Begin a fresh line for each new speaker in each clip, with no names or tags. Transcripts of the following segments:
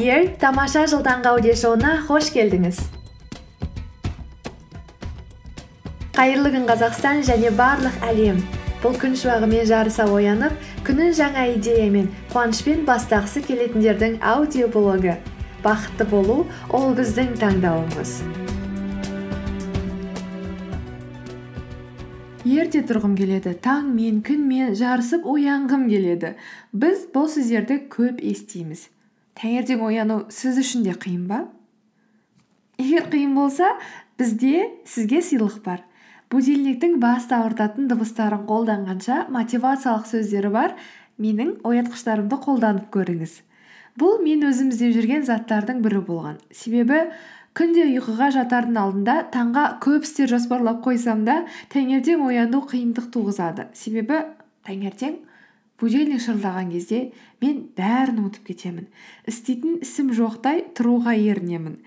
Ер тамаша жыл таңғы аудиошоуына қош келдіңіз қайырлы күн қазақстан және барлық әлем. Бұл күн шуағымен жарыса оянып күнін жаңа идеямен қуанышпен бастағысы келетіндердің аудиоблогы бақытты болу ол біздің таңдауымыз. Ерте тұрғым келеді таңмен күнмен жарысып оянғым келеді. Біз бұл сөздерді көп естиміз. Таңертең ояну сіз үшін де қиын ба? Егер қиын болса бізде сізге сыйлық бар. Будильниктің басты ауыртатын дыбыстарын қолданғанша мотивациялық сөздері бар. Менің оятқыштарымды қолданып көріңіз. Бұл мен өзім іздеп жүрген заттардың бірі болған. Себебі күнде ұйқыға жатардың алдында таңға көп істер жоспарлап қойсам да таңертең ояну қиындық туғызады. Себебі таңертең будильник шырылдаған кезде мен бәрін ұмытып кетемін. Істейтін ісім жоқтай тұруға ерінемін.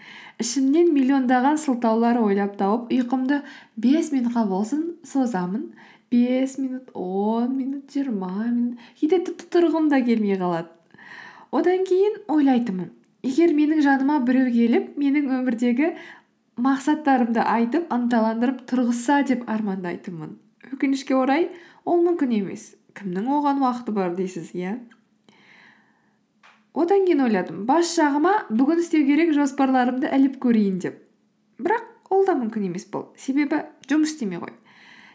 Ішімнен миллиондаған сылтаулар ойлап тауып ұйқымды бес минутқа болсын созамын. Бес минут он минут жиырма минут. Кейде тіпті тұрғым да келмей қалады. Одан кейін ойлайтынмын. Егер менің жаныма біреу келіп менің өмірдегі мақсаттарымды айтып ынталандырып тұрғызса деп армандайтынмын. Өкінішке орай ол мүмкін емес. Кімнің оған уақыты бар дейсіз иә? Одан кейін ойладым бас жағыма бүгін істеу керек жоспарларымды іліп көрейін деп. Бірақ ол да мүмкін емес бұл себебі жұмыс істемей ғой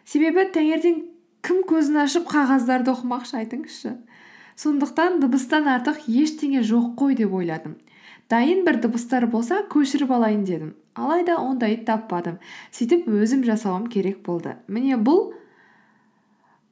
себебі таңертең кім көзін ашып қағаздарды оқымақшы айтыңызшы. Сондықтан дыбыстан артық ештеңе жоқ қой деп ойладым. Дайын бір дыбыстар болса көшіріп алайын дедім. Алайда ондайды таппадым. Сөйтіп өзім жасауым керек болды. Міне бұл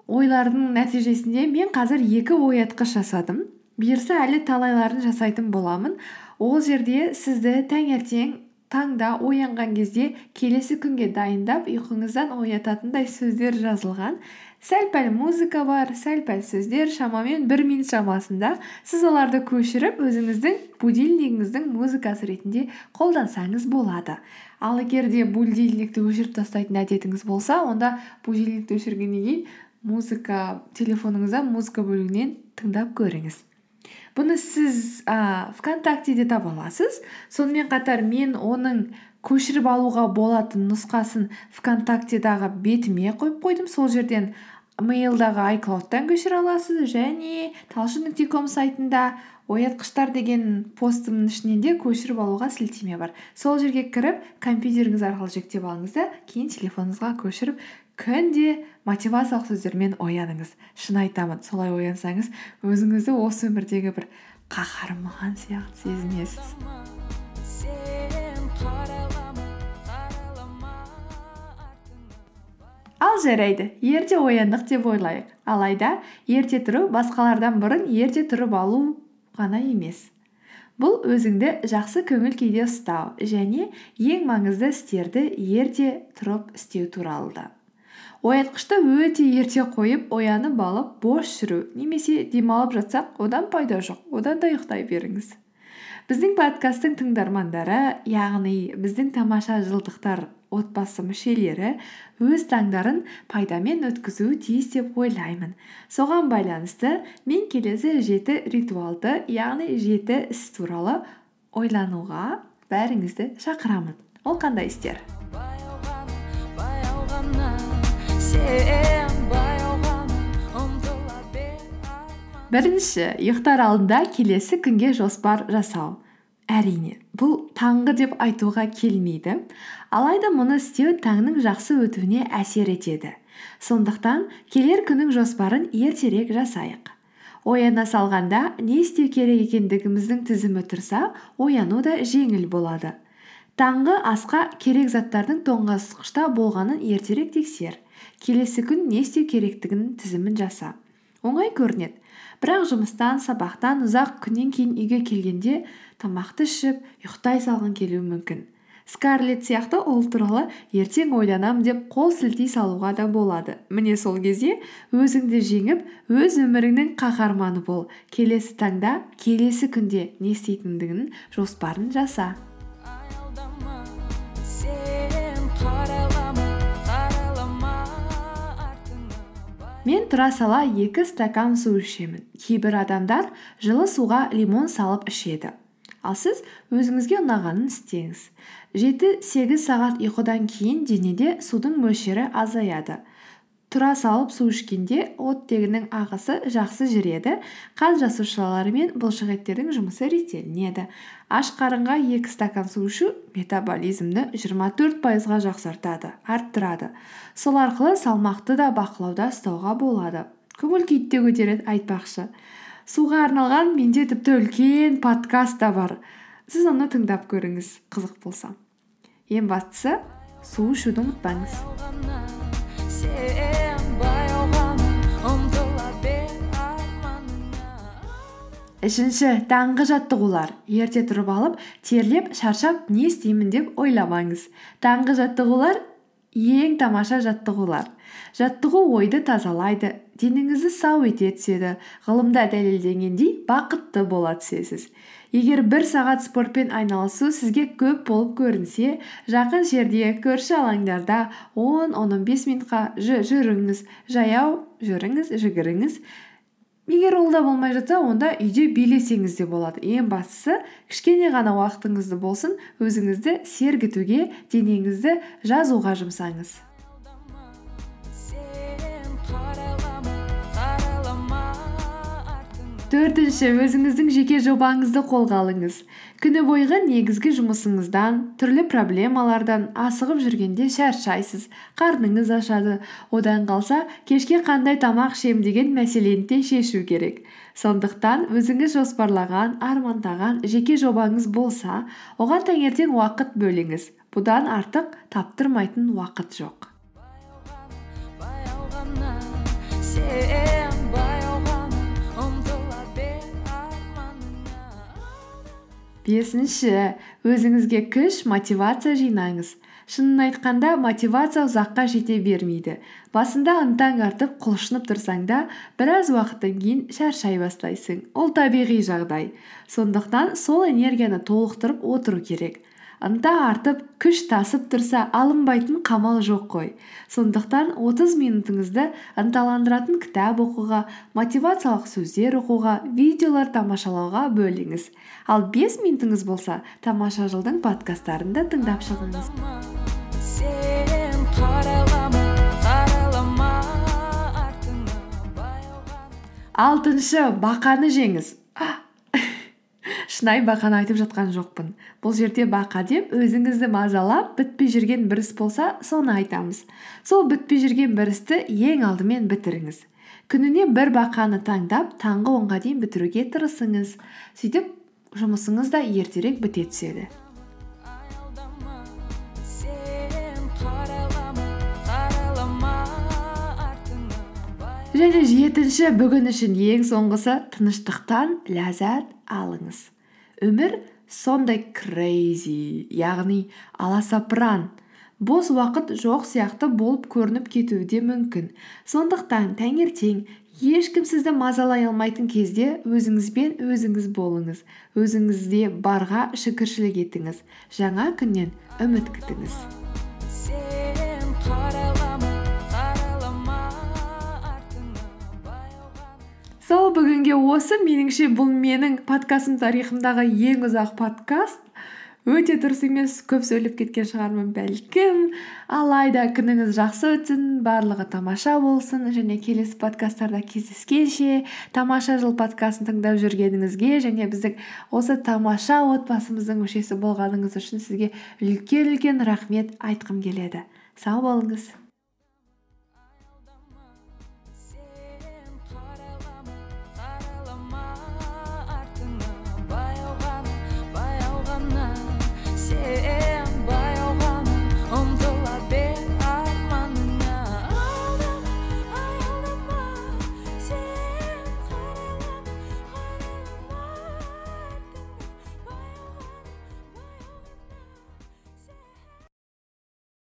ойлардың нәтижесінде мен қазір екі оятқыш жасадым. Бұйырса әлі талайларын жасайтын боламын. Ол жерде сізді таңертең таңда оянған кезде келесі күнге дайындап ұйқыңыздан оятатындай сөздер жазылған. Сәл пәл музыка бар сәл пәл сөздер шамамен бір минут шамасында сіз оларды көшіріп өзіңіздің будильнигіңіздің музыкасы ретінде қолдансаңыз болады. Ал егер де будильникті өшіріп тастайтын әдетіңіз болса онда будильникті өшіргеннен кейін музыка телефоныңызда музыка бөлігінен тыңдап көріңіз. Бұны сіз ә, вконтактеде таба аласыз. Сонымен қатар мен оның көшіріп алуға болатын нұсқасын вконтактедағы бетіме қойып қойдым. Сол жерден мейлдағы айклаудтан көшіре аласыз және талшын нүкте ком сайтында оятқыштар деген постымның ішінен де көшіріп алуға сілтеме бар. Сол жерге кіріп компьютеріңіз арқылы жүктеп алыңыз да кейін телефоныңызға көшіріп күнде мотивациялық сөздермен ояныңыз. Шын айтамын солай оянсаңыз өзіңізді осы өмірдегі бір қаһарман сияқты сезінесіз. Ал жарайды ерте ояндық деп ойлайық. Алайда ерте тұру басқалардан бұрын ерте тұрып алу ғана емес. Бұл өзіңді жақсы көңіл күйде ұстау және ең маңызды істерді ерте тұрып істеу туралы да. Оятқышты өте ерте қойып оянып алып бос жүру немесе демалып жатсақ одан пайда жоқ одан да ұйықтай беріңіз. Біздің подкасттың тыңдармандары яғни біздің тамаша жылдықтар отбасы мүшелері өз таңдарын пайдамен өткізуі тиіс деп ойлаймын. Соған байланысты мен келесі жеті ритуалды яғни жеті іс туралы ойлануға бәріңізді шақырамын. Ол қандай істер? Бірінші ұйықтар алдында келесі күнге жоспар жасау. Әрине бұл таңғы деп айтуға келмейді. Алайда мұны істеу таңның жақсы өтуіне әсер етеді. Сондықтан келер күннің жоспарын ертерек жасайық. Ояна салғанда не істеу керек екендігіміздің тізімі тұрса ояну да жеңіл болады. Таңғы асқа керек заттардың тоңазытқышта болғанын ертерек тексер. Келесі күн не істеу керектігінің тізімін жаса. Оңай көрінеді. Бірақ жұмыстан сабақтан ұзақ күннен кейін үйге келгенде тамақты ішіп ұйықтай салғың келуі мүмкін. Скарлетт сияқты ол туралы ертең ойланамын деп қол сілтей салуға да болады. Міне сол кезде өзіңді жеңіп өз өміріңнің қаһарманы бол. Келесі таңда келесі күнде не істейтіндігінің жоспарын жаса. Мен тұра сала екі стакан су ішемін. Кейбір адамдар жылы суға лимон салып ішеді. Ал сіз өзіңізге ұнағанын істеңіз. Жеті сегіз сағат ұйқыдан кейін денеде судың мөлшері азаяды. Тұра салып су ішкенде оттегінің ағысы жақсы жүреді. Қан жасушалары мен бұлшықеттердің жұмысы реттелінеді. Аш қарынға екі стакан су ішу метаболизмді жиырма төрт пайызға жақсартады арттырады. Сол арқылы салмақты да бақылауда ұстауға болады. Көңіл күйді де көтереді айтпақшы. Суға арналған менде тіпті үлкен подкаст та бар. Сіз оны тыңдап көріңіз қызық болса. Ең бастысы су ішуді ұмытпаңыз. Үшінші таңғы жаттығулар ерте тұрып алып терлеп шаршап не істеймін деп ойламаңыз. Таңғы жаттығулар ең тамаша жаттығулар. Жаттығу ойды тазалайды денеңізді сау ете түседі ғылымда дәлелденгендей бақытты бола түсесіз. Егер бір сағат спортпен айналысу сізге көп болып көрінсе жақын жерде көрші алаңдарда он он он бес минутқа жүріңіз жаяу жүріңіз жүгіріңіз егер ол да болмай жатса онда үйде билесеңіз де болады. Ең бастысы кішкене ғана уақытыңызды болсын өзіңізді сергітуге денеңізді жазуға жұмсаңыз. Төртінші өзіңіздің жеке жобаңызды қолға алыңыз. Күні бойғы негізгі жұмысыңыздан түрлі проблемалардан асығып жүргенде шаршайсыз қарныңыз ашады. Одан қалса кешке қандай тамақ ішемін деген мәселені де шешу керек. Сондықтан өзіңіз жоспарлаған армандаған жеке жобаңыз болса оған таңертең уақыт бөліңіз. Бұдан артық таптырмайтын уақыт жоқ. Бесінші өзіңізге күш мотивация жинаңыз. Шынын айтқанда мотивация ұзаққа жете бермейді. Басында ынтаң артып құлшынып тұрсаң да біраз уақыттан кейін шаршай бастайсың. Ол табиғи жағдай. Сондықтан сол энергияны толықтырып отыру керек. Ынта артып күш тасып тұрса алынбайтын қамал жоқ қой. Сондықтан 30 минутыңызды ынталандыратын кітап оқуға мотивациялық сөздер оқуға видеолар тамашалауға бөліңіз. Ал 5 минутыңыз болса тамаша жылдың подкасттарын да тыңдап шығыңыз. Алтыншы бақаны жеңіз. Шынайы бақаны айтып жатқан жоқпын. Бұл жерде бақа деп өзіңізді мазалап бітпей жүрген бір іс болса соны айтамыз. Сол бітпей жүрген бір істі ең алдымен бітіріңіз. Күніне бір бақаны таңдап таңғы онға дейін бітіруге тырысыңыз. Сөйтіп жұмысыңыз да ертерек біте түседі. Және жетінші бүгін үшін ең соңғысы тыныштықтан ләззат алыңыз. Өмір сондай крейзи яғни аласапыран. Бос уақыт жоқ сияқты болып көрініп кетуі де мүмкін. Сондықтан таңертең ешкім сізді мазалай алмайтын кезде өзіңізбен өзіңіз болыңыз. Өзіңізде барға шүкіршілік етіңіз. Жаңа күннен үміт күтіңіз. Сол бүгінге осы меніңше бұл менің подкастым тарихымдағы ең ұзақ подкаст. Өте дұрыс емес көп сөйлеп кеткен шығармын бәлкім. Алайда күніңіз жақсы өтсін барлығы тамаша болсын. Және келесі подкасттарда кездескенше тамаша жыл подкастын тыңдап жүргеніңізге және біздің осы тамаша отбасымыздың мүшесі болғаныңыз үшін сізге үлкен үлкен рахмет айтқым келеді. Сау болыңыз.